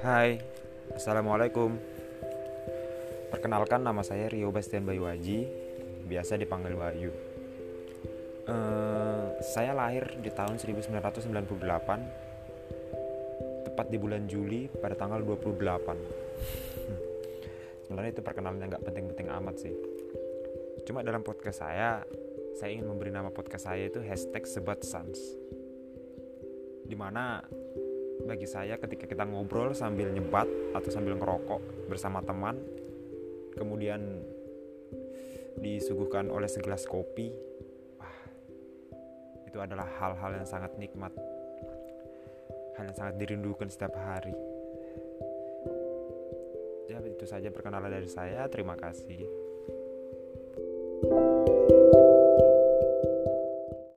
Hai, Assalamualaikum. Perkenalkan nama saya Rio Bastian Bayuwaji Biasa dipanggil Bayu. Uh, Saya lahir di tahun 1998 Tepat di bulan Juli pada tanggal 28 Sebenarnya itu perkenalan gak penting-penting amat sih. Cuma dalam podcast saya Saya ingin memberi nama podcast saya itu Hashtag Sebat Sans. Di mana bagi saya ketika kita ngobrol sambil nyebat atau sambil ngerokok bersama teman kemudian disuguhkan oleh segelas kopi wah itu adalah hal-hal yang sangat nikmat hal yang sangat dirindukan setiap hari. Ya itu saja perkenalan dari saya. Terima kasih